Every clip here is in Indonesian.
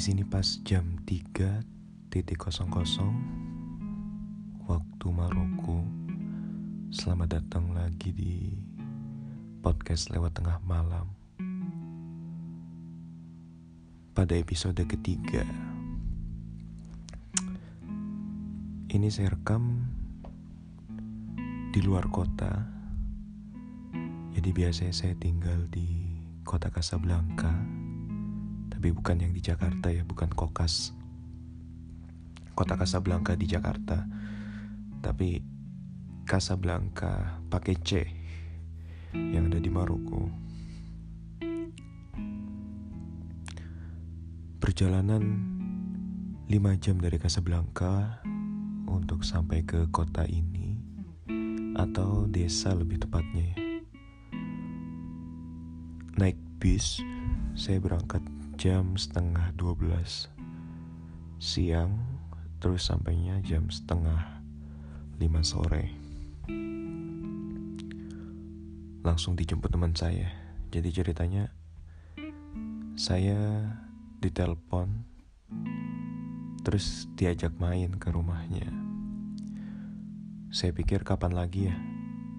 sini pas jam 3.00 waktu Maroko. Selamat datang lagi di podcast lewat tengah malam. Pada episode ketiga. Ini saya rekam di luar kota. Jadi biasanya saya tinggal di kota Casablanca tapi bukan yang di Jakarta ya, bukan Kokas. Kota Casablanca di Jakarta. Tapi Casablanca pakai C yang ada di Maroko. Perjalanan 5 jam dari Casablanca untuk sampai ke kota ini atau desa lebih tepatnya ya. Naik bis, saya berangkat jam setengah 12 siang terus sampainya jam setengah 5 sore. Langsung dijemput teman saya. Jadi ceritanya saya ditelepon terus diajak main ke rumahnya. Saya pikir kapan lagi ya?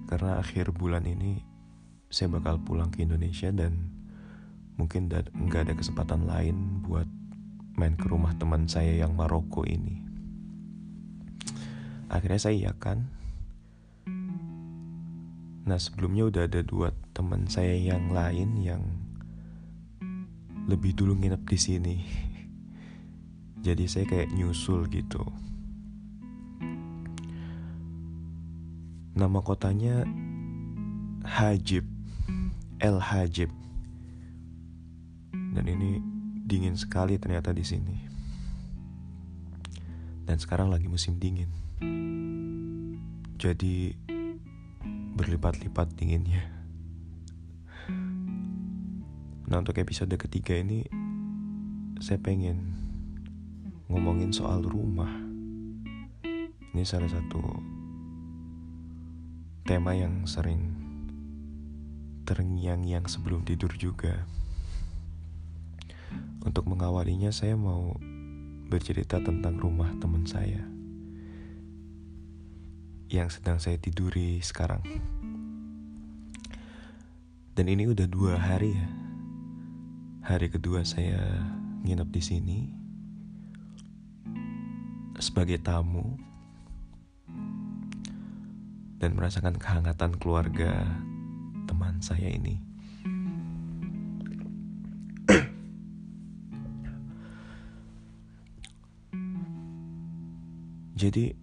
Karena akhir bulan ini saya bakal pulang ke Indonesia dan mungkin nggak ada kesempatan lain buat main ke rumah teman saya yang Maroko ini. Akhirnya saya iya kan. Nah sebelumnya udah ada dua teman saya yang lain yang lebih dulu nginep di sini. Jadi saya kayak nyusul gitu. Nama kotanya Hajib, El Hajib dan ini dingin sekali ternyata di sini. Dan sekarang lagi musim dingin. Jadi berlipat-lipat dinginnya. Nah untuk episode ketiga ini saya pengen ngomongin soal rumah. Ini salah satu tema yang sering terngiang-ngiang sebelum tidur juga. Untuk mengawalinya saya mau bercerita tentang rumah teman saya yang sedang saya tiduri sekarang. Dan ini udah dua hari ya. Hari kedua saya nginep di sini sebagai tamu dan merasakan kehangatan keluarga teman saya ini. Jadi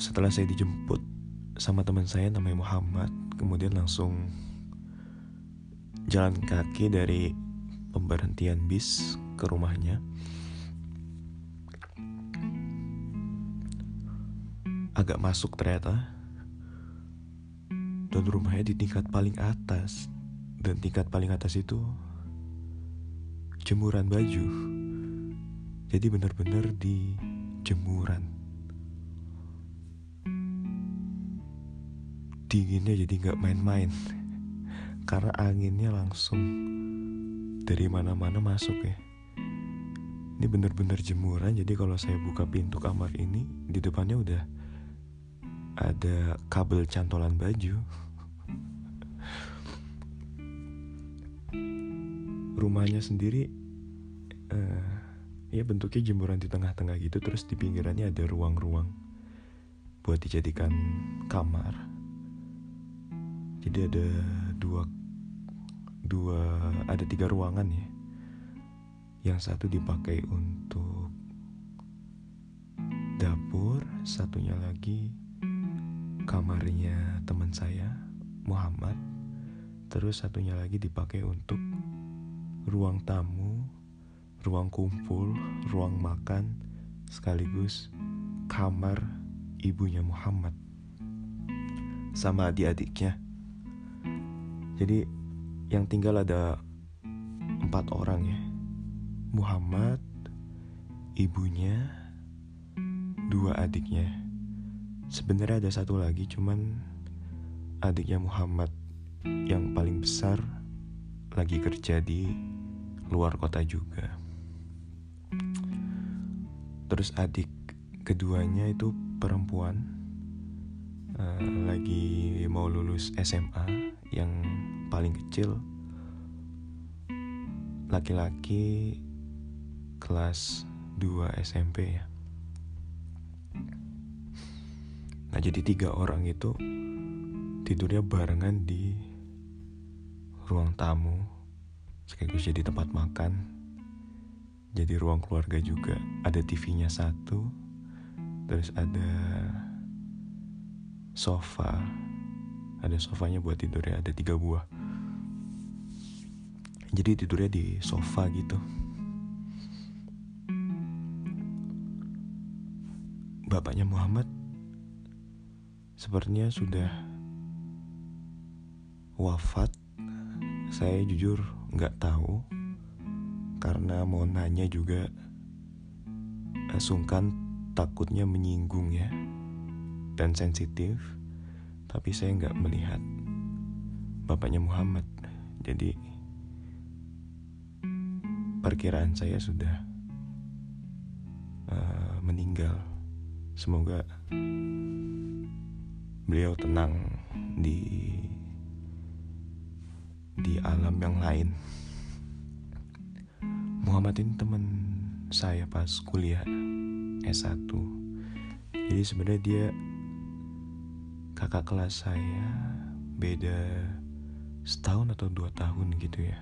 setelah saya dijemput sama teman saya namanya Muhammad, kemudian langsung jalan kaki dari pemberhentian bis ke rumahnya. Agak masuk ternyata. Dan rumahnya di tingkat paling atas. Dan tingkat paling atas itu jemuran baju. Jadi benar-benar di jemuran. Dinginnya jadi nggak main-main karena anginnya langsung dari mana-mana masuk ya. Ini bener-bener jemuran jadi kalau saya buka pintu kamar ini di depannya udah ada kabel cantolan baju. Rumahnya sendiri uh, ya bentuknya jemuran di tengah-tengah gitu terus di pinggirannya ada ruang-ruang buat dijadikan kamar. Jadi ada dua dua ada tiga ruangan ya. Yang satu dipakai untuk dapur satunya lagi kamarnya teman saya Muhammad. Terus satunya lagi dipakai untuk ruang tamu ruang kumpul, ruang makan, sekaligus kamar ibunya Muhammad sama adik-adiknya. Jadi yang tinggal ada empat orang ya. Muhammad, ibunya, dua adiknya. Sebenarnya ada satu lagi cuman adiknya Muhammad yang paling besar lagi kerja di luar kota juga. Terus adik keduanya itu perempuan uh, lagi mau lulus SMA yang paling kecil. Laki-laki kelas 2 SMP ya. Nah jadi tiga orang itu tidurnya barengan di ruang tamu sekaligus jadi tempat makan jadi ruang keluarga juga. Ada TV-nya satu terus ada sofa. Ada sofanya buat tidurnya ada tiga buah. Jadi tidurnya di sofa gitu. Bapaknya Muhammad sepertinya sudah wafat. Saya jujur nggak tahu karena mau nanya juga eh, sungkan takutnya menyinggung ya dan sensitif tapi saya nggak melihat bapaknya Muhammad jadi perkiraan saya sudah uh, meninggal semoga beliau tenang di di alam yang lain. Muhammad ini teman saya pas kuliah S1. Jadi sebenarnya dia kakak kelas saya beda setahun atau dua tahun gitu ya.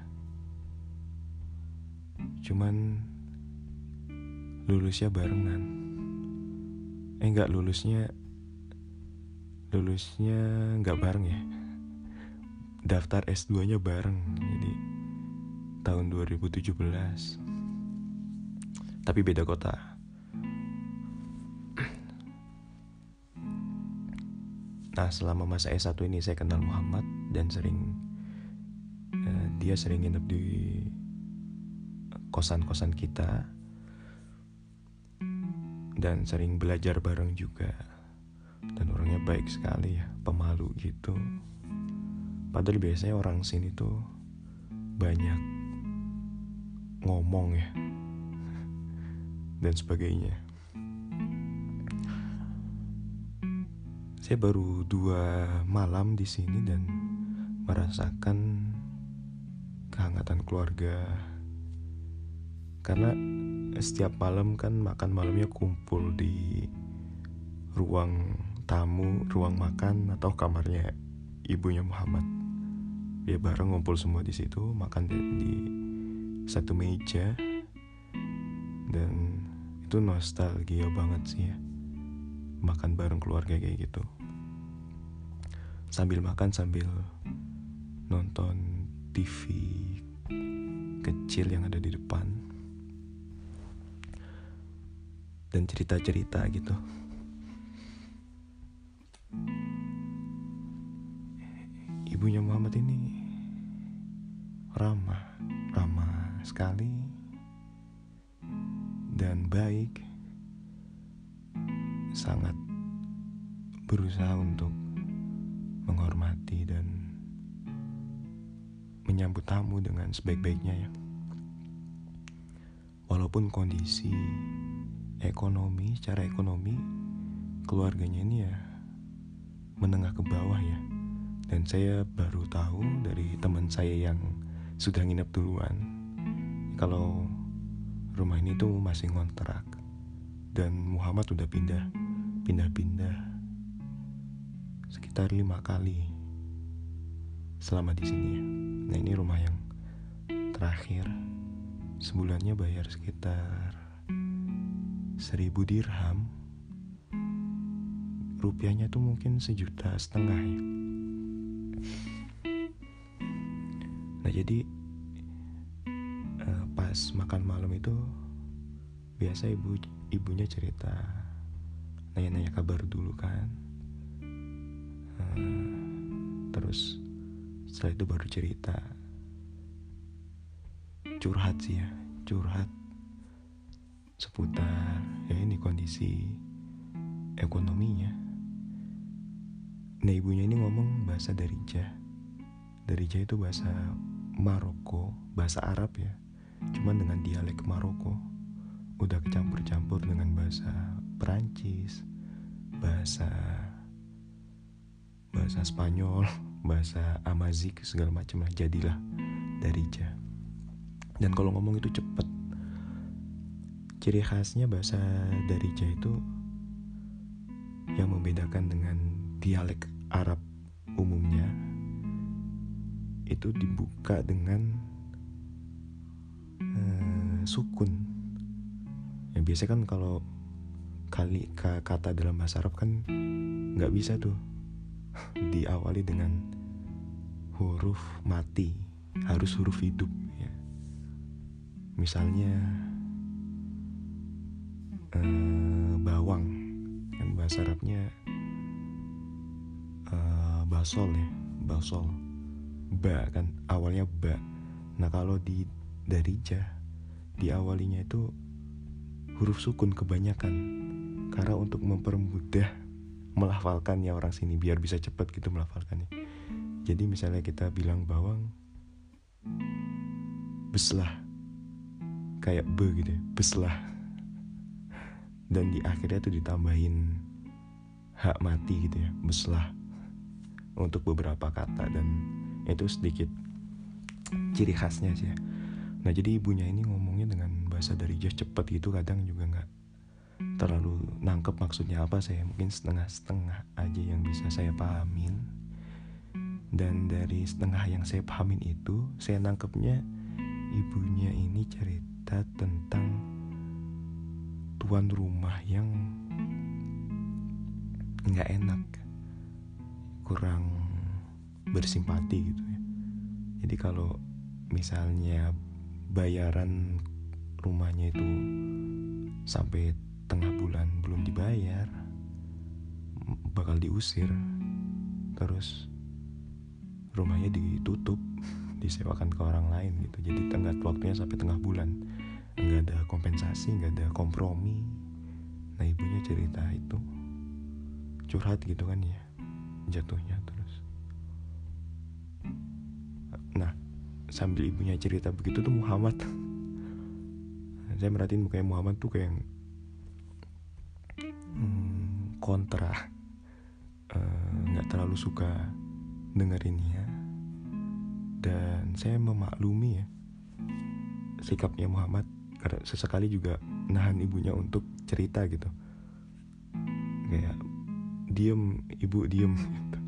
Cuman lulusnya barengan. Eh enggak lulusnya lulusnya nggak bareng ya daftar S2 nya bareng jadi tahun 2017 tapi beda kota. Nah selama masa S1 ini saya kenal Muhammad dan sering uh, dia sering nginep di kosan-kosan kita. Dan sering belajar bareng juga. Dan orangnya baik sekali ya pemalu gitu. Padahal biasanya orang sini tuh banyak ngomong ya. Dan sebagainya. Saya baru dua malam di sini dan merasakan kehangatan keluarga. Karena setiap malam kan makan malamnya kumpul di ruang tamu, ruang makan atau kamarnya ibunya Muhammad. Dia bareng ngumpul semua di situ, makan di, di satu meja dan itu nostalgia banget sih ya. Makan bareng keluarga kayak gitu. Sambil makan sambil nonton TV kecil yang ada di depan dan cerita-cerita gitu. ibunya Muhammad ini ramah, ramah sekali dan baik, sangat berusaha untuk menghormati dan menyambut tamu dengan sebaik-baiknya ya. Walaupun kondisi ekonomi, secara ekonomi keluarganya ini ya menengah ke bawah ya dan saya baru tahu dari teman saya yang sudah nginep duluan kalau rumah ini tuh masih ngontrak dan Muhammad udah pindah pindah-pindah sekitar lima kali selama di sini ya. Nah ini rumah yang terakhir. Sebulannya bayar sekitar seribu dirham. Rupiahnya tuh mungkin sejuta setengah ya. Nah jadi pas makan malam itu biasa ibu ibunya cerita nanya-nanya kabar dulu kan. Uh, terus setelah itu baru cerita. Curhat sih ya curhat seputar ya ini kondisi ekonominya. Nah ibunya ini ngomong bahasa Darija. Darija itu bahasa Maroko bahasa Arab ya cuman dengan dialek Maroko udah kecampur-campur dengan bahasa Perancis bahasa bahasa Spanyol bahasa Amazik segala macam lah jadilah Darija dan kalau ngomong itu cepet. Ciri khasnya bahasa Darija itu yang membedakan dengan dialek Arab umumnya itu dibuka dengan uh, sukun. Yang biasa kan kalau kali kata dalam bahasa Arab kan nggak bisa tuh. Diawali dengan huruf mati harus huruf hidup ya. Misalnya uh, bawang. Kan bahasa Arabnya uh, basol ya basol. Ba kan awalnya ba. Nah kalau di darija diawalinya itu huruf sukun kebanyakan. Karena untuk mempermudah melafalkannya orang sini biar bisa cepat gitu melafalkannya. Jadi misalnya kita bilang bawang beslah. Kayak be gitu ya beslah. Dan di akhirnya tuh ditambahin hak mati gitu ya beslah. Untuk beberapa kata dan itu sedikit ciri khasnya sih ya. Nah jadi ibunya ini ngomongnya dengan bahasa dari jazz cepet gitu kadang juga nggak terlalu nangkep maksudnya apa saya mungkin setengah-setengah aja yang bisa saya pahamin. Dan dari setengah yang saya pahamin itu saya nangkepnya ibunya ini cerita tentang tuan rumah yang nggak enak kurang bersimpati gitu ya. Jadi kalau misalnya bayaran rumahnya itu sampai tengah bulan belum dibayar bakal diusir. Terus rumahnya ditutup disewakan ke orang lain gitu. Jadi tenggat waktunya sampai tengah bulan. Nggak ada kompensasi nggak ada kompromi. Nah ibunya cerita itu curhat gitu kan ya jatuhnya sambil ibunya cerita begitu tuh Muhammad. Saya merhatiin mukanya Muhammad tuh kayak hmm, kontra eh, nggak uh, terlalu suka dengerinnya dan saya memaklumi ya sikapnya Muhammad karena sesekali juga nahan ibunya untuk cerita gitu. Kayak diem ibu diem gitu.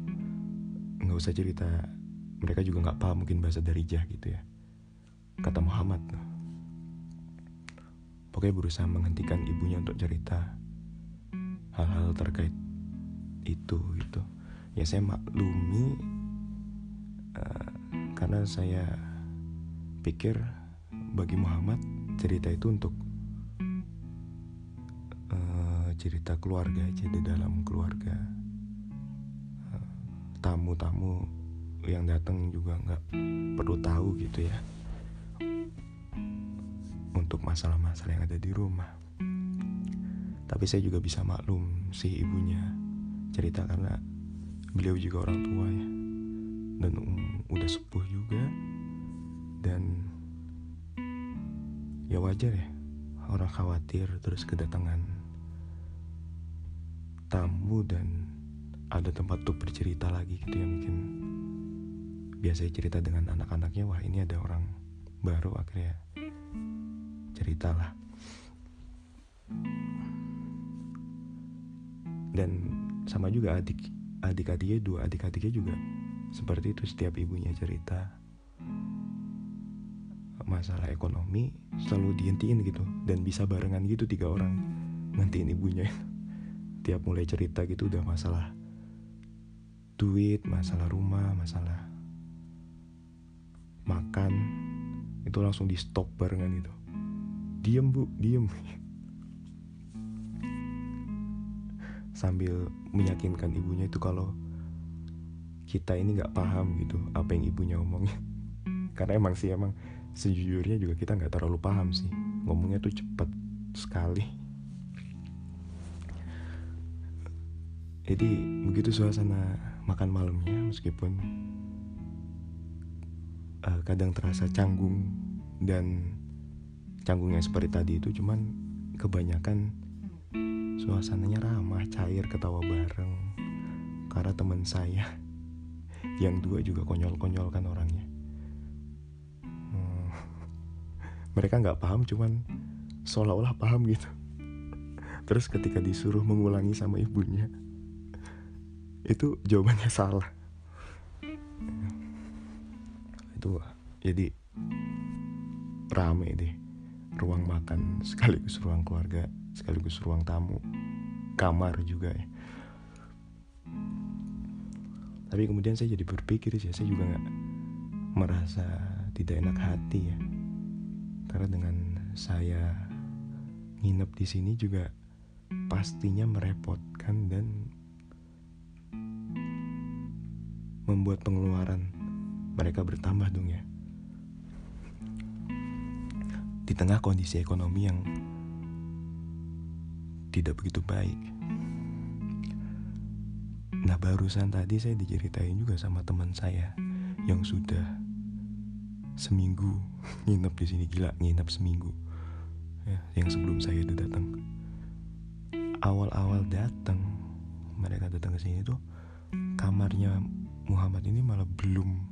nggak usah cerita mereka juga nggak paham mungkin bahasa Darijah gitu ya. Kata Muhammad pokoknya berusaha menghentikan ibunya untuk cerita hal-hal terkait itu gitu. Ya saya maklumi uh, karena saya pikir bagi Muhammad cerita itu untuk uh, cerita keluarga aja di dalam keluarga eh, tamu-tamu uh, yang datang juga nggak perlu tahu gitu ya untuk masalah-masalah yang ada di rumah. Tapi saya juga bisa maklum si ibunya cerita karena beliau juga orang tua ya. Dan um, udah sepuh juga dan ya wajar ya orang khawatir terus kedatangan tamu dan ada tempat untuk bercerita lagi gitu ya mungkin biasa cerita dengan anak-anaknya wah ini ada orang baru akhirnya ceritalah. Dan sama juga adik adik-adiknya dua adik-adiknya juga seperti itu setiap ibunya cerita masalah ekonomi selalu dihentiin gitu dan bisa barengan gitu tiga orang ngantiin ibunya. Tiap mulai cerita gitu udah masalah duit masalah rumah masalah makan itu langsung di stop barengan itu. Diem bu diem. Sambil meyakinkan ibunya itu kalau kita ini nggak paham gitu apa yang ibunya omongin. Karena emang sih emang sejujurnya juga kita nggak terlalu paham sih. Ngomongnya tuh cepet sekali. Jadi begitu suasana makan malamnya meskipun uh, kadang terasa canggung dan canggungnya seperti tadi itu cuman kebanyakan suasananya ramah cair ketawa bareng. Karena teman saya yang dua juga konyol-konyol kan orangnya. Hmm. mereka nggak paham cuman seolah-olah paham gitu. Terus ketika disuruh mengulangi sama ibunya itu jawabannya salah itu jadi rame deh. Ruang makan sekaligus ruang keluarga sekaligus ruang tamu. Kamar juga ya. Tapi kemudian saya jadi berpikir sih saya juga nggak merasa tidak enak hati ya. Karena dengan saya nginep di sini juga pastinya merepotkan dan membuat pengeluaran mereka bertambah dong ya. Di tengah kondisi ekonomi yang tidak begitu baik. Nah barusan tadi saya diceritain juga sama teman saya yang sudah seminggu nginep di sini gila nginep seminggu ya, yang sebelum saya itu datang awal-awal datang mereka datang ke sini tuh kamarnya Muhammad ini malah belum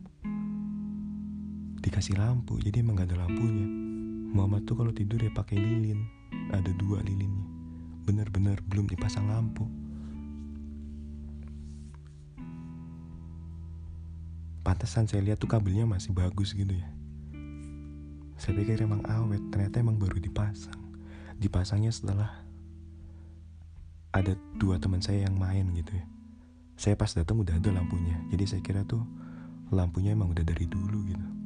dikasih lampu jadi emang gak ada lampunya. Muhammad tuh kalau tidur ya pakai lilin. Ada dua lilinnya. Bener-bener belum dipasang lampu. Pantesan saya lihat tuh kabelnya masih bagus gitu ya. Saya pikir emang awet ternyata emang baru dipasang. Dipasangnya setelah ada dua teman saya yang main gitu ya. Saya pas datang udah ada lampunya jadi saya kira tuh lampunya emang udah dari dulu gitu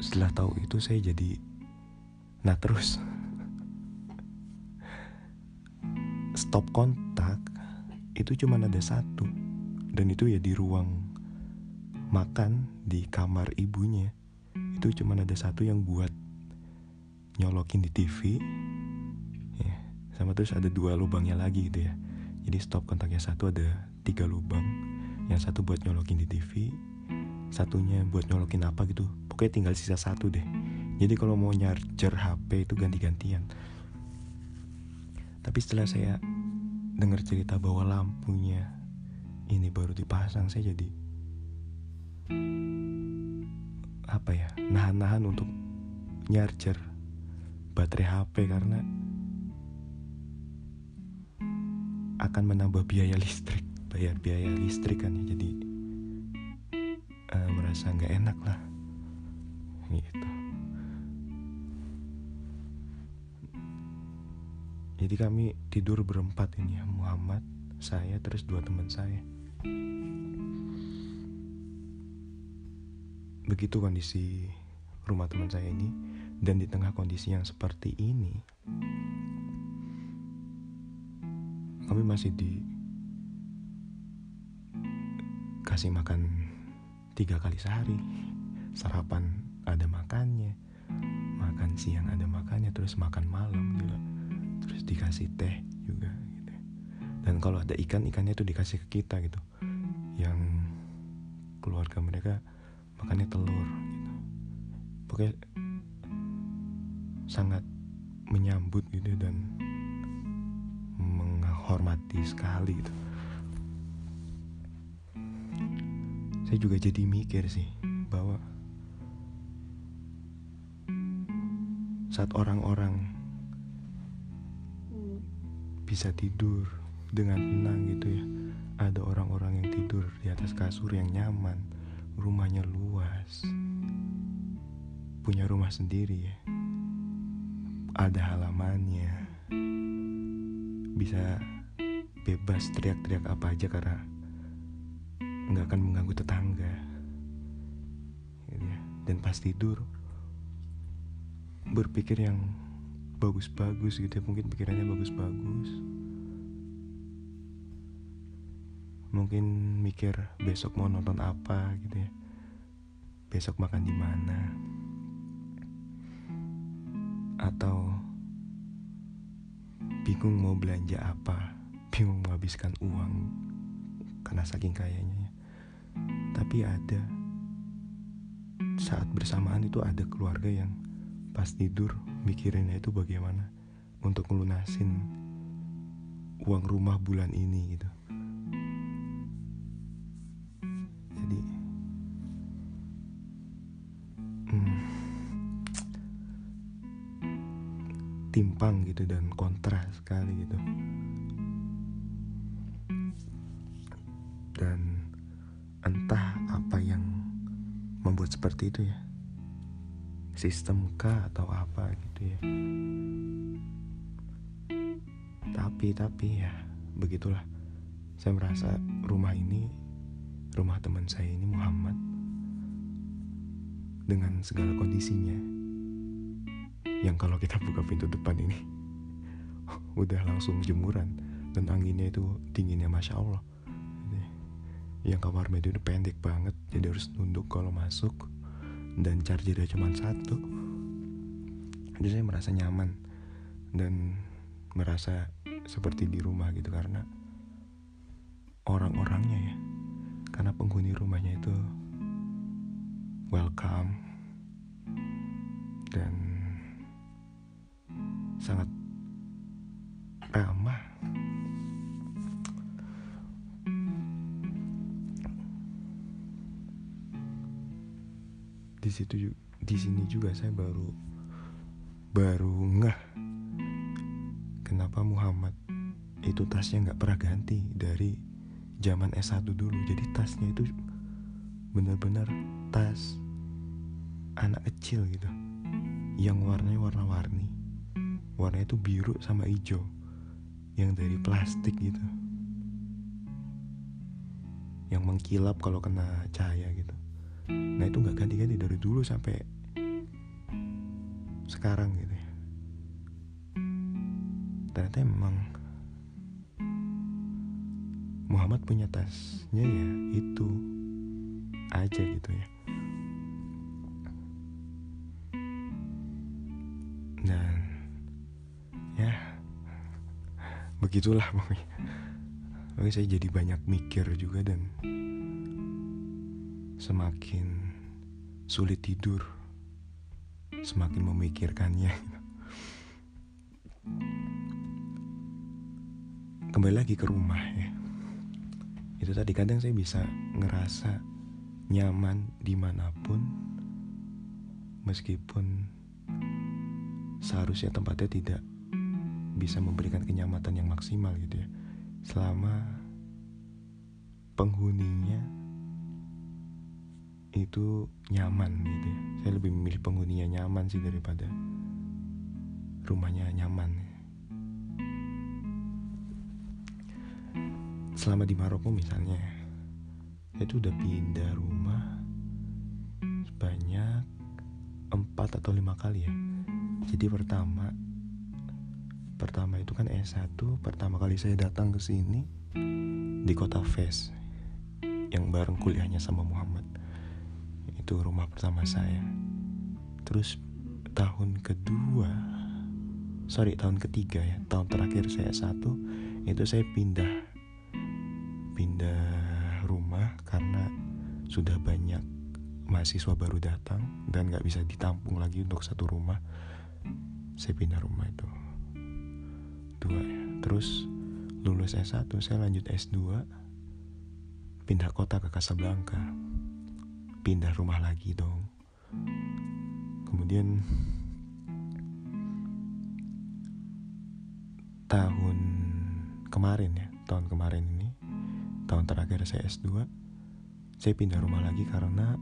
setelah tahu itu saya jadi nah terus. Stop kontak itu cuma ada satu. Dan itu ya di ruang makan di kamar ibunya. Itu cuma ada satu yang buat nyolokin di TV sama terus ada dua lubangnya lagi gitu ya. Jadi stop kontaknya satu ada tiga lubang. Yang satu buat nyolokin di TV satunya buat nyolokin apa gitu. Pokoknya tinggal sisa satu deh. Jadi kalau mau charger HP itu ganti-gantian. Tapi setelah saya dengar cerita bahwa lampunya ini baru dipasang saya jadi apa ya nahan-nahan untuk nyarger baterai HP karena akan menambah biaya listrik bayar biaya listrik kan ya. Jadi uh, merasa nggak enak lah. Gitu. Jadi kami tidur berempat ini ya Muhammad saya terus dua teman saya. Begitu kondisi rumah teman saya ini dan di tengah kondisi yang seperti ini kami masih di kasih makan tiga kali sehari. Sarapan ada makannya. Makan siang ada makannya terus makan malam juga. Terus dikasih teh juga gitu. Dan kalau ada ikan ikannya tuh dikasih ke kita gitu. Yang keluarga mereka makannya telur gitu. Pokoknya sangat menyambut gitu dan hormati sekali gitu saya juga jadi mikir sih bahwa saat orang-orang bisa tidur dengan tenang gitu ya ada orang-orang yang tidur di atas kasur yang nyaman rumahnya luas punya rumah sendiri ya ada halamannya bisa bebas teriak-teriak apa aja karena nggak akan mengganggu tetangga. Gitu ya. dan pas tidur berpikir yang bagus-bagus gitu ya. Mungkin pikirannya bagus-bagus. Mungkin mikir besok mau nonton apa gitu ya. Besok makan di mana. Atau bingung mau belanja apa bingung menghabiskan uang karena saking kayanya ya. Tapi ada. Saat bersamaan itu ada keluarga yang pas tidur mikirinnya itu bagaimana untuk melunasin uang rumah bulan ini gitu. Jadi hmm, timpang gitu dan kontra sekali gitu seperti itu ya. Sistem kah atau apa gitu ya. Tapi tapi ya begitulah. Saya merasa rumah ini rumah teman saya ini Muhammad. Dengan segala kondisinya. Yang kalau kita buka pintu depan ini udah langsung jemuran. Dan anginnya itu dinginnya masya Allah. Yang kamar media itu pendek banget. Jadi harus nunduk kalau masuk dan chargernya cuma satu. Jadi saya merasa nyaman. Dan merasa seperti di rumah gitu karena orang-orangnya ya. Karena penghuni rumahnya itu welcome. Dan sangat ramah di situ di sini juga saya baru baru ngeh kenapa Muhammad itu tasnya nggak pernah ganti dari zaman S1 dulu. Jadi tasnya itu bener-bener tas anak kecil gitu yang warnanya warna-warni. Warnanya itu biru sama hijau yang dari plastik gitu. Yang mengkilap kalau kena cahaya gitu nah itu nggak ganti-ganti dari dulu sampai sekarang gitu ya. Ternyata memang Muhammad punya tasnya ya itu aja gitu ya. Dan ya begitulah pokoknya. Oke saya jadi banyak mikir juga dan semakin sulit tidur, semakin memikirkannya. Kembali lagi ke rumah ya. Itu tadi kadang saya bisa ngerasa nyaman di mana pun, meskipun seharusnya tempatnya tidak bisa memberikan kenyamanan yang maksimal gitu ya. Selama penghuninya itu nyaman gitu ya. Saya lebih memilih penghuninya nyaman sih daripada rumahnya nyaman. Selama di Maroko misalnya, saya itu udah pindah rumah sebanyak empat atau lima kali ya. Jadi pertama, pertama itu kan S1, pertama kali saya datang ke sini di kota Fes yang bareng kuliahnya sama Muhammad itu rumah pertama saya. Terus tahun kedua sorry tahun ketiga ya tahun terakhir saya satu itu saya pindah pindah rumah karena sudah banyak mahasiswa baru datang dan nggak bisa ditampung lagi untuk satu rumah. Saya pindah rumah itu. Dua ya. Terus lulus S1 saya lanjut S2 pindah kota ke Casablanca pindah rumah lagi dong. Kemudian tahun kemarin ya tahun kemarin ini tahun terakhir saya S2 saya pindah rumah lagi karena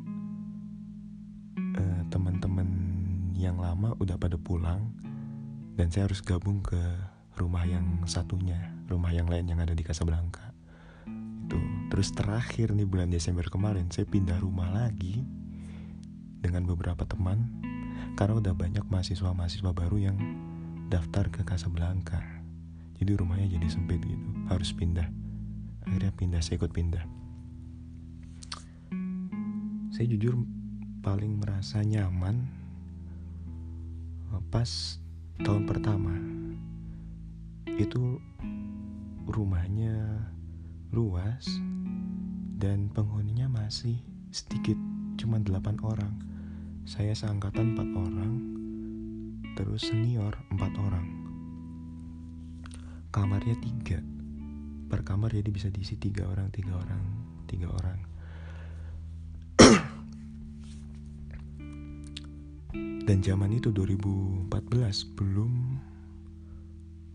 uh, teman-teman yang lama udah pada pulang dan saya harus gabung ke rumah yang satunya rumah yang lain yang ada di Casablanca terus terakhir nih bulan Desember kemarin saya pindah rumah lagi dengan beberapa teman karena udah banyak mahasiswa-mahasiswa baru yang daftar ke Casablanca. Jadi rumahnya jadi sempit gitu harus pindah. Akhirnya pindah saya ikut pindah. Saya jujur paling merasa nyaman pas tahun pertama. Itu rumahnya luas dan penghuninya masih sedikit cuma delapan orang. Saya seangkatan empat orang terus senior empat orang. Kamarnya tiga. Per kamar jadi bisa diisi tiga orang tiga orang tiga orang. Dan zaman itu 2014 belum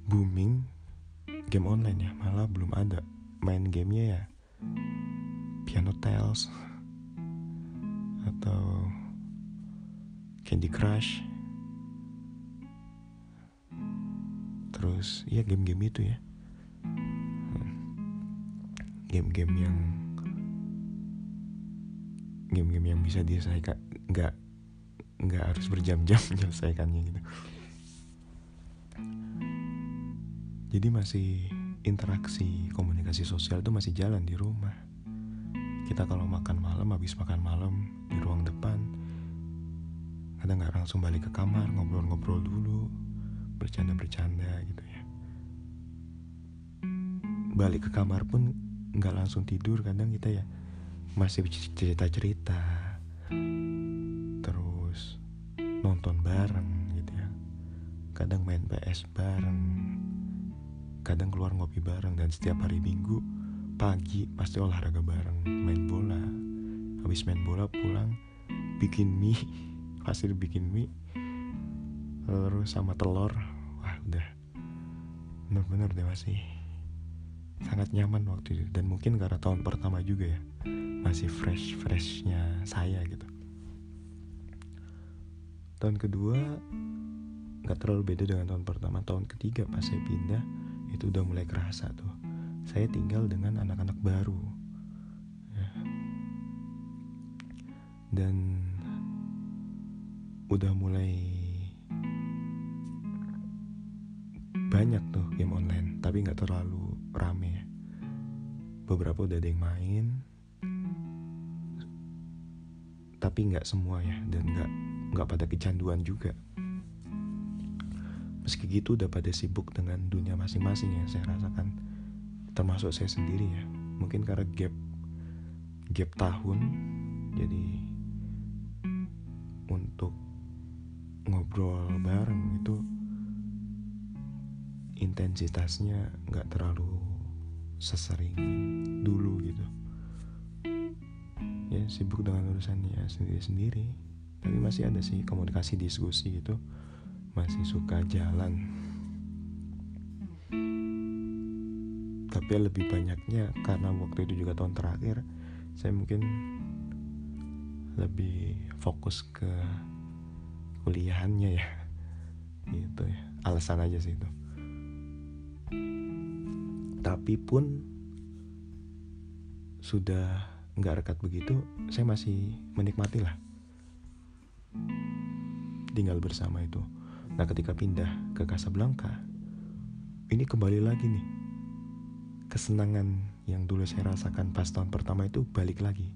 booming game online ya malah belum ada main gamenya ya Piano Tales atau Candy Crush. Terus ya game-game itu ya. Game-game yang game-game yang bisa diselesaikan nggak nggak harus berjam-jam menyelesaikannya gitu. Jadi masih interaksi komunikasi sosial itu masih jalan di rumah kita kalau makan malam habis makan malam di ruang depan kadang nggak langsung balik ke kamar ngobrol-ngobrol dulu bercanda-bercanda gitu ya. Balik ke kamar pun nggak langsung tidur kadang kita ya masih cerita-cerita terus nonton bareng gitu ya. Kadang main PS bareng kadang keluar ngopi bareng dan setiap hari minggu pagi pasti olahraga bareng main bola. Habis main bola pulang bikin mie pasti bikin mie terus sama telur. Wah udah. Bener-bener deh masih sangat nyaman waktu itu. Dan mungkin karena tahun pertama juga ya masih fresh freshnya saya gitu. Tahun kedua nggak terlalu beda dengan tahun pertama. Tahun ketiga pas saya pindah itu udah mulai kerasa tuh saya tinggal dengan anak-anak baru. Ya. dan udah mulai banyak tuh game online tapi nggak terlalu rame. Ya beberapa udah ada yang main tapi nggak semua ya dan nggak nggak pada kecanduan juga. Meski gitu udah pada sibuk dengan dunia masing-masing yang saya rasakan termasuk saya sendiri ya. Mungkin karena gap gap tahun jadi untuk ngobrol bareng itu intensitasnya nggak terlalu sesering dulu gitu. Ya sibuk dengan urusannya sendiri-sendiri. Tapi masih ada sih komunikasi diskusi gitu. Masih suka jalan tapi lebih banyaknya karena waktu itu juga tahun terakhir saya mungkin lebih fokus ke kuliahannya ya. Gitu ya alasan aja sih itu. Tapi pun sudah nggak rekat begitu saya masih menikmati lah. Tinggal bersama itu. Nah ketika pindah ke Casablanca Ini kembali lagi nih Kesenangan yang dulu saya rasakan pas tahun pertama itu balik lagi.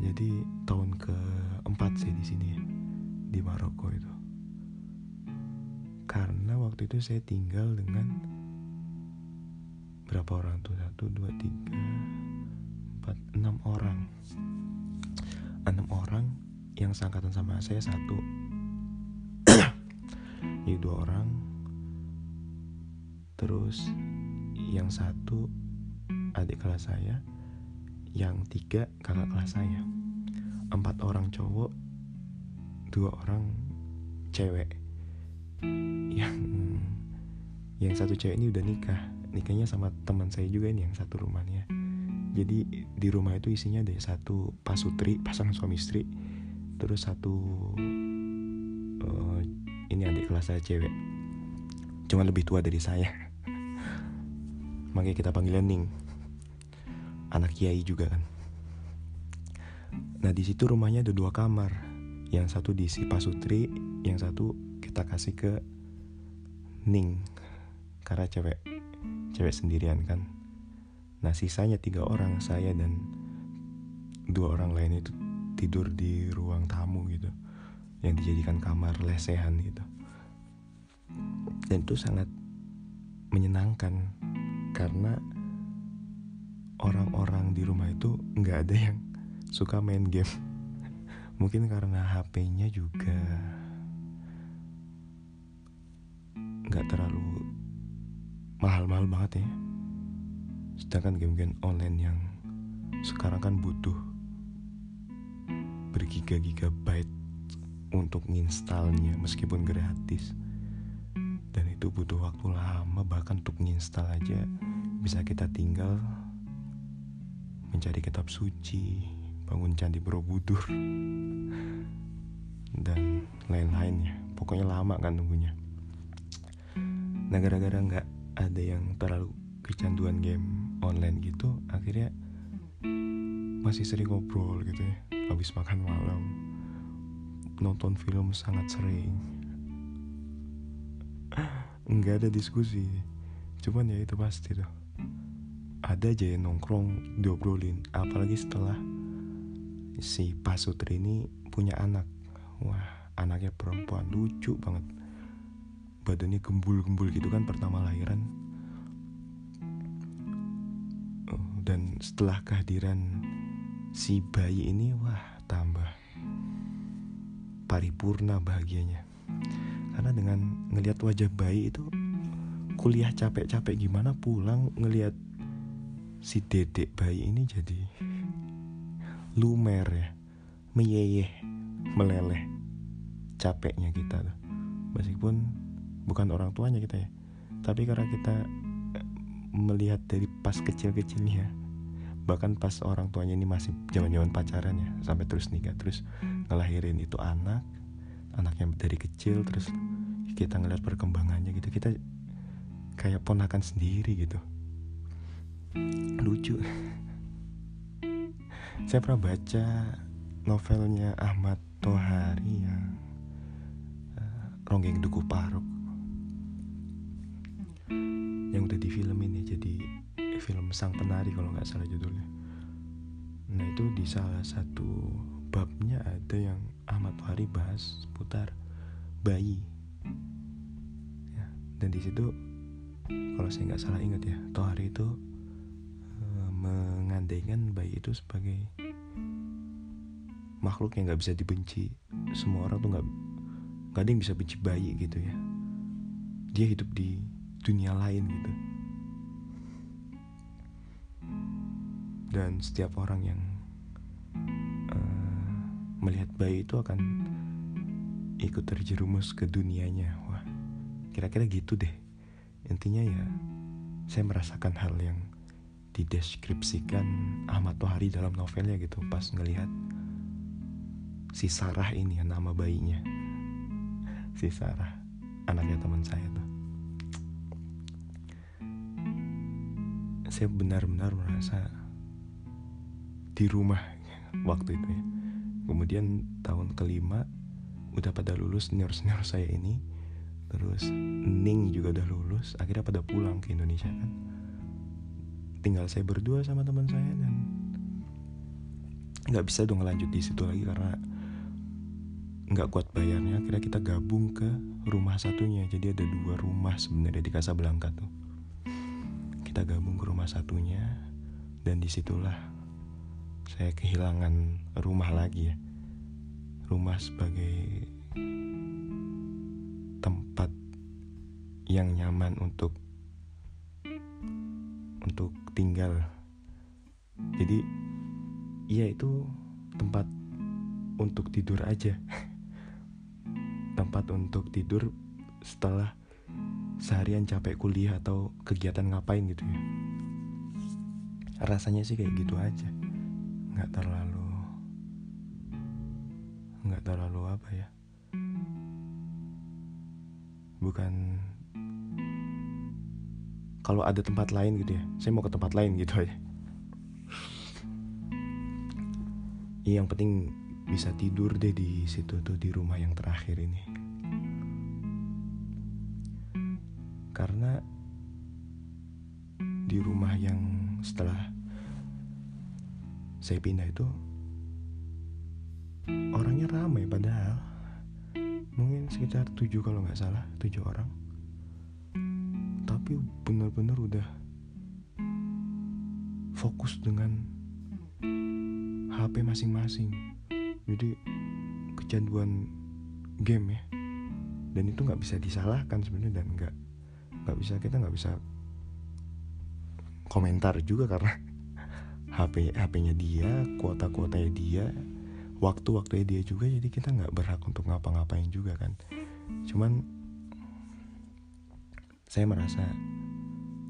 Jadi tahun keempat saya di sini Di Maroko itu. Karena waktu itu saya tinggal dengan Berapa orang tuh? Satu, dua, tiga Empat, enam orang. Enam orang yang seangkatan sama saya satu. Jadi dua orang. Terus yang satu adik kelas saya yang tiga kakak kelas saya. Empat orang cowok dua orang cewek. Yang yang satu cewek ini udah nikah. Nikahnya sama teman saya juga ini yang satu rumahnya. Jadi di rumah itu isinya ada satu pasutri pasangan suami istri terus satu uh, ini adik kelas saya cewek. Cuma lebih tua dari saya makanya kita panggilnya Ning. Anak kiai juga kan. Nah di situ rumahnya ada dua kamar. Yang satu diisi Pasutri yang satu kita kasih ke Ning. Karena cewek cewek sendirian kan. Nah sisanya tiga orang saya dan dua orang lain itu tidur di ruang tamu gitu. Yang dijadikan kamar lesehan gitu. Dan itu sangat menyenangkan karena orang-orang di rumah itu nggak ada yang suka main game. Mungkin karena HP-nya juga nggak terlalu mahal-mahal banget ya. Sedangkan game-game online yang sekarang kan butuh bergiga-gigabyte untuk nginstalnya meskipun gratis dan itu butuh waktu lama bahkan untuk nginstal aja. Bisa kita tinggal mencari kitab suci bangun candi Borobudur dan lain-lainnya. Pokoknya lama kan nunggunya. Nah gara-gara nggak ada yang terlalu kecanduan game online gitu akhirnya masih sering ngobrol gitu ya. Habis makan malam nonton film sangat sering nggak ada diskusi. Cuman ya itu pasti tuh. Ada aja yang nongkrong diobrolin. Apalagi setelah si Pasutri ini punya anak. Wah anaknya perempuan. Lucu banget. Badannya gembul-gembul gitu kan pertama lahiran. Dan setelah kehadiran si bayi ini wah tambah paripurna bahagianya karena dengan ngelihat wajah bayi itu? Kuliah capek-capek gimana pulang ngelihat si dedek bayi ini jadi lumer ya meyeyeh meleleh capeknya kita tuh. Meskipun bukan orang tuanya kita ya tapi karena kita eh, melihat dari pas kecil-kecilnya bahkan pas orang tuanya ini masih zaman-zaman pacaran ya sampai terus nikah terus ngelahirin itu anak anaknya dari kecil terus kita ngeliat perkembangannya gitu. Kita kayak ponakan sendiri gitu. Lucu. Saya pernah baca novelnya Ahmad Tohari yang uh, Ronggeng Duku Paruk. Yang udah difilmin ya jadi film Sang Penari kalau nggak salah judulnya. Nah itu di salah satu babnya ada yang Ahmad Fahri bahas seputar bayi ya, dan di situ kalau saya nggak salah ingat ya Tohari itu e, mengandaikan bayi itu sebagai makhluk yang nggak bisa dibenci. Semua orang tuh nggak nggak ada yang bisa benci bayi gitu ya. Dia hidup di dunia lain gitu. Dan setiap orang yang uh, melihat bayi itu akan ikut terjerumus ke dunianya. Wah kira-kira gitu deh. Intinya ya saya merasakan hal yang dideskripsikan Ahmad Tohari dalam novelnya gitu pas ngelihat si Sarah ini nama bayinya. Si Sarah anaknya teman saya tuh. Saya benar-benar merasa di rumah waktu itu ya. Kemudian tahun kelima udah pada lulus senior senior saya ini. Terus Ning juga udah lulus akhirnya pada pulang ke Indonesia kan. Tinggal saya berdua sama teman saya dan nggak bisa dong lanjut di situ lagi karena nggak kuat bayarnya. Akhirnya kita gabung ke rumah satunya. Jadi ada dua rumah sebenarnya di Casablanca tuh. Kita gabung ke rumah satunya dan di situlah saya kehilangan rumah lagi ya rumah sebagai tempat yang nyaman untuk untuk tinggal. Jadi iya itu tempat untuk tidur aja. Tempat untuk tidur setelah seharian capek kuliah atau kegiatan ngapain gitu ya. Rasanya sih kayak gitu aja. Nggak terlalu nggak terlalu apa ya. Bukan kalau ada tempat lain gitu ya. Saya mau ke tempat lain gitu ya, yang penting bisa tidur deh di situ tuh di rumah yang terakhir ini. Karena di rumah yang setelah saya pindah itu tujuh kalau nggak salah tujuh orang. Tapi benar-benar udah fokus dengan HP masing-masing. Jadi kecanduan game ya. Dan itu nggak bisa disalahkan sebenarnya dan nggak nggak bisa kita nggak bisa komentar juga karena HP HP-nya dia kuota kuotanya dia waktu waktunya dia juga. Jadi kita nggak berhak untuk ngapa-ngapain juga kan cuman saya merasa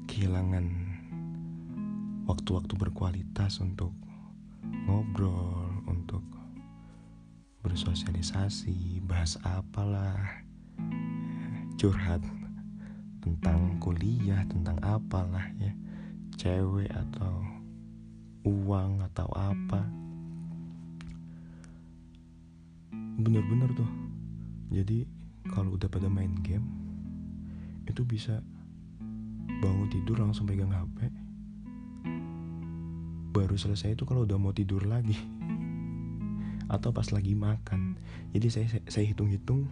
kehilangan waktu-waktu berkualitas untuk ngobrol untuk bersosialisasi bahas apalah curhat tentang kuliah tentang apalah ya cewek atau uang atau apa. Bener-bener tuh. Jadi kalau udah pada main game itu bisa bangun tidur langsung pegang HP baru selesai itu kalau udah mau tidur lagi. Atau pas lagi makan. Jadi saya saya hitung-hitung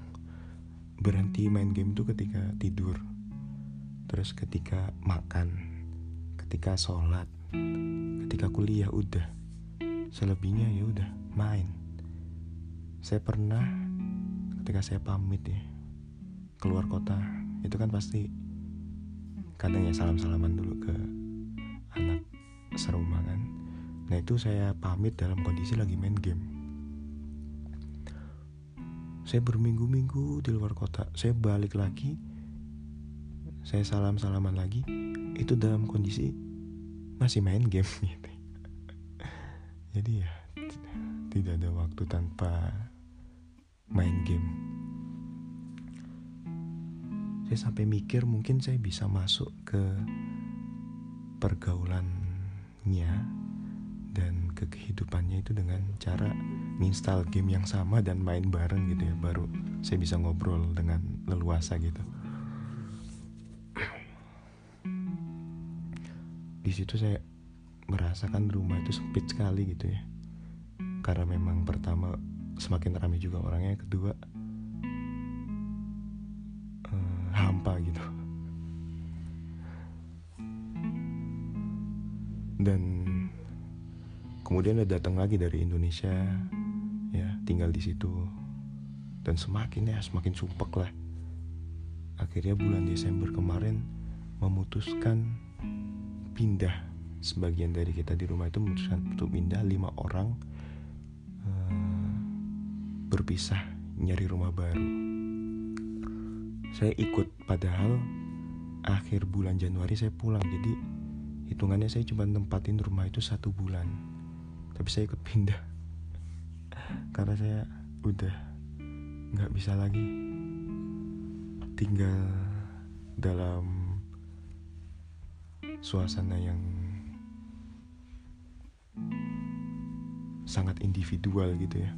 berhenti main game itu ketika tidur. Terus ketika makan ketika sholat ketika kuliah udah. Selebihnya ya udah main. Saya pernah ketika saya pamit ya keluar kota itu kan pasti kadang ya salam salaman dulu ke anak serumah kan. Nah itu saya pamit dalam kondisi lagi main game. Saya berminggu-minggu di luar kota saya balik lagi saya salam salaman lagi itu dalam kondisi masih main game gitu. Jadi ya tidak ada waktu tanpa main game. Saya sampai mikir mungkin saya bisa masuk ke pergaulannya dan ke kehidupannya itu dengan cara install game yang sama dan main bareng gitu ya. Baru saya bisa ngobrol dengan leluasa gitu. Di situ saya merasakan rumah itu sempit sekali gitu ya. Karena memang pertama semakin ramai juga orangnya. Kedua uh, hampa gitu. Dan kemudian ada datang lagi dari Indonesia ya tinggal di situ. Dan semakin ya semakin sumpek lah. Akhirnya bulan Desember kemarin memutuskan pindah. Sebagian dari kita di rumah itu memutuskan untuk pindah. Lima orang berpisah nyari rumah baru. Saya ikut padahal akhir bulan Januari saya pulang jadi hitungannya saya cuma tempatin rumah itu satu bulan. Tapi saya ikut pindah. Karena saya udah nggak bisa lagi tinggal dalam suasana yang sangat individual gitu ya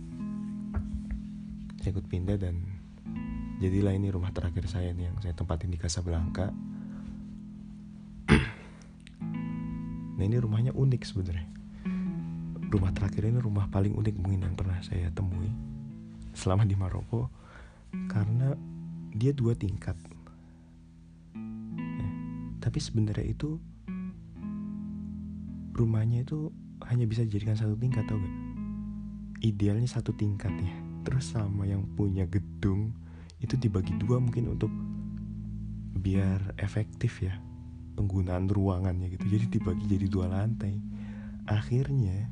saya ikut pindah dan jadilah ini rumah terakhir saya nih yang saya tempatin di Casablanca. Nah ini rumahnya unik sebenarnya. Rumah terakhir ini rumah paling unik mungkin yang pernah saya temui selama di Maroko karena dia dua tingkat. Ya, tapi sebenarnya itu rumahnya itu hanya bisa dijadikan satu tingkat tau gak idealnya satu tingkat ya terus sama yang punya gedung itu dibagi dua mungkin untuk biar efektif ya penggunaan ruangannya gitu. Jadi dibagi jadi dua lantai. Akhirnya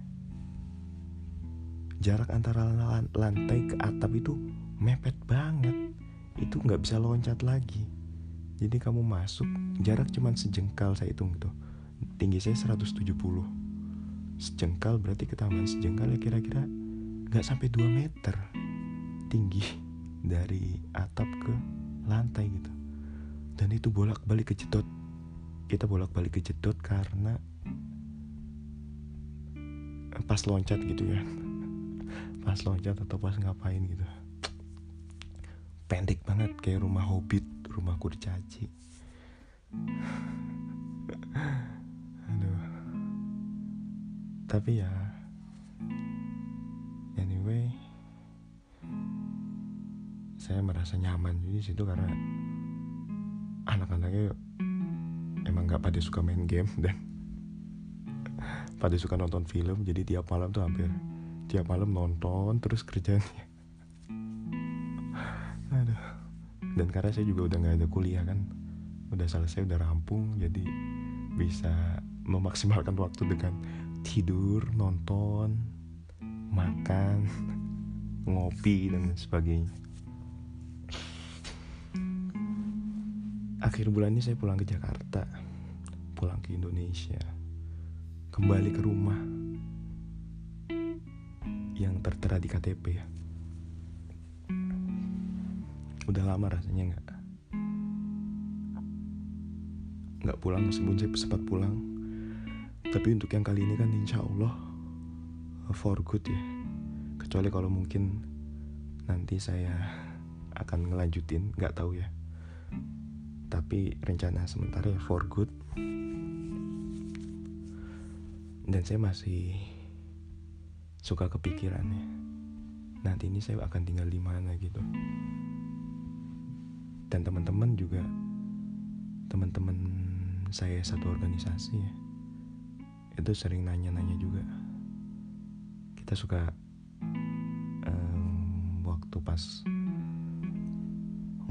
jarak antara lantai ke atap itu mepet banget. Itu nggak bisa loncat lagi. Jadi kamu masuk jarak cuman sejengkal saya hitung tuh tinggi saya 170 sejengkal berarti ke taman sejengkal ya kira-kira nggak sampai 2 meter tinggi dari atap ke lantai gitu. Dan itu bolak-balik kejedot. Kita bolak-balik kejedot karena pas loncat gitu ya. Pas loncat atau pas ngapain gitu. Pendek banget kayak rumah hobbit rumah kurcaci. Tapi ya anyway saya merasa nyaman di situ karena anak-anaknya emang nggak pada suka main game dan pada suka nonton film. Jadi tiap malam tuh hampir tiap malam nonton terus kerjanya. Aduh. Dan karena saya juga udah nggak ada kuliah kan udah selesai udah rampung jadi bisa memaksimalkan waktu dengan tidur nonton makan ngopi dan sebagainya akhir bulan ini saya pulang ke Jakarta. Pulang ke Indonesia. Kembali ke rumah. Yang tertera di KTP ya udah lama rasanya nggak. Nggak pulang meskipun saya sempat pulang. Tapi untuk yang kali ini kan insya Allah for good ya. Kecuali kalau mungkin nanti saya akan ngelanjutin nggak tahu ya tapi rencana sementara ya for good. Dan saya masih suka kepikiran ya. Nanti ini saya akan tinggal di mana gitu. Dan teman-teman juga teman-teman saya satu organisasi ya itu sering nanya-nanya juga. Kita suka um, waktu pas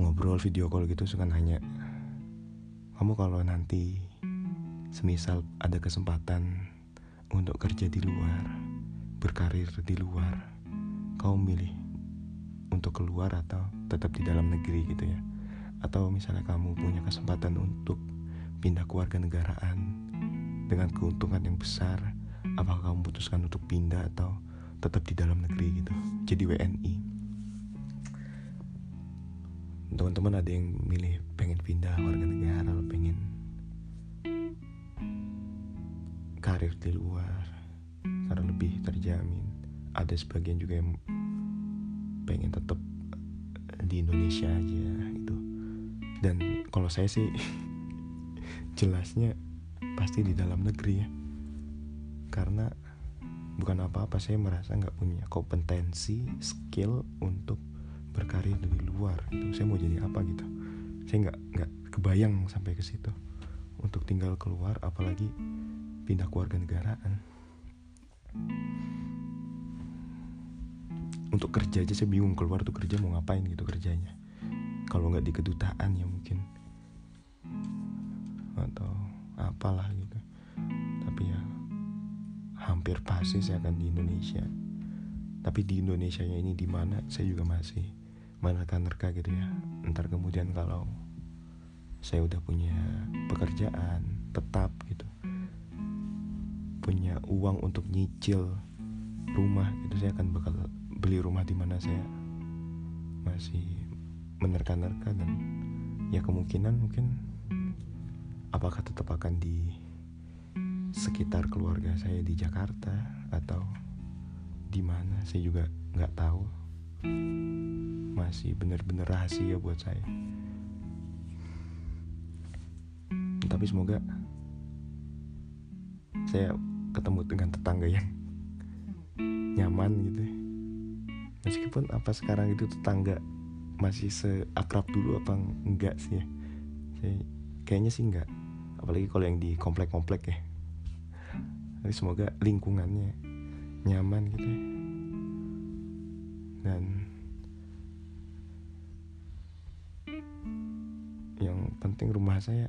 ngobrol video call gitu suka nanya kamu kalau nanti semisal ada kesempatan untuk kerja di luar berkarir di luar, kau milih untuk keluar atau tetap di dalam negeri gitu ya? Atau misalnya kamu punya kesempatan untuk pindah ke warga negaraan dengan keuntungan yang besar, apakah kamu putuskan untuk pindah atau tetap di dalam negeri gitu? Jadi WNI. Teman-teman ada yang milih pengen pindah warga negara, pengen karir di luar, karena lebih terjamin. Ada sebagian juga yang pengen tetap di Indonesia aja gitu. Dan kalau saya sih jelasnya pasti di dalam negeri ya. Karena bukan apa-apa saya merasa nggak punya kompetensi skill untuk berkarir di luar gitu. Saya mau jadi apa gitu. Saya nggak nggak kebayang sampai ke situ. Untuk tinggal keluar apalagi pindah keluarga negaraan. Untuk kerja aja saya bingung keluar tuh kerja mau ngapain gitu kerjanya. Kalau nggak di kedutaan ya mungkin. Atau apalah gitu. Tapi ya hampir pasti saya akan di Indonesia. Tapi di Indonesia ini di mana saya juga masih menerka-nerka gitu ya? Ntar kemudian kalau saya udah punya pekerjaan tetap gitu. Punya uang untuk nyicil rumah itu saya akan bakal beli rumah di mana saya masih menerka-nerka dan ya kemungkinan mungkin apakah tetap akan di sekitar keluarga saya di Jakarta atau di mana saya juga nggak tahu masih benar-benar rahasia buat saya. Tapi semoga saya ketemu dengan tetangga yang nyaman gitu meskipun apa sekarang itu tetangga masih seakrab dulu apa enggak sih ya? Saya, kayaknya sih enggak. Apalagi kalau yang di komplek-komplek ya. Tapi semoga lingkungannya nyaman gitu ya. Penting rumah saya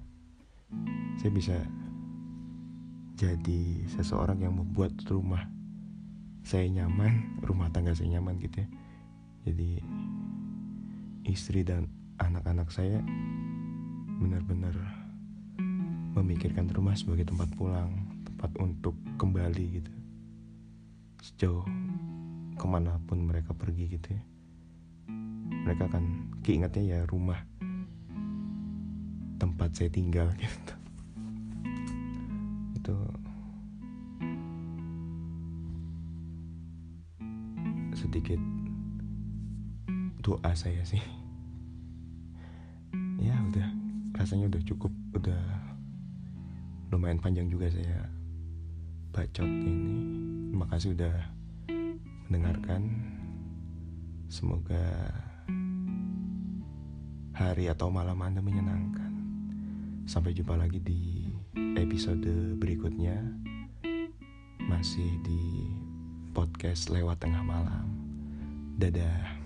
saya bisa jadi seseorang yang membuat rumah saya nyaman, rumah tangga saya nyaman gitu ya. Jadi istri dan anak-anak saya benar-benar memikirkan rumah sebagai tempat pulang, tempat untuk kembali gitu. Sejauh ke mana pun mereka pergi gitu ya. Mereka akan keingatnya ya rumah tempat saya tinggal gitu. Itu sedikit doa saya sih. Ya udah. Rasanya udah cukup udah lumayan panjang juga saya bacot ini. Terima kasih udah mendengarkan. Semoga hari atau malam anda menyenangkan sampai jumpa lagi di episode berikutnya masih di podcast lewat tengah malam. Dadah.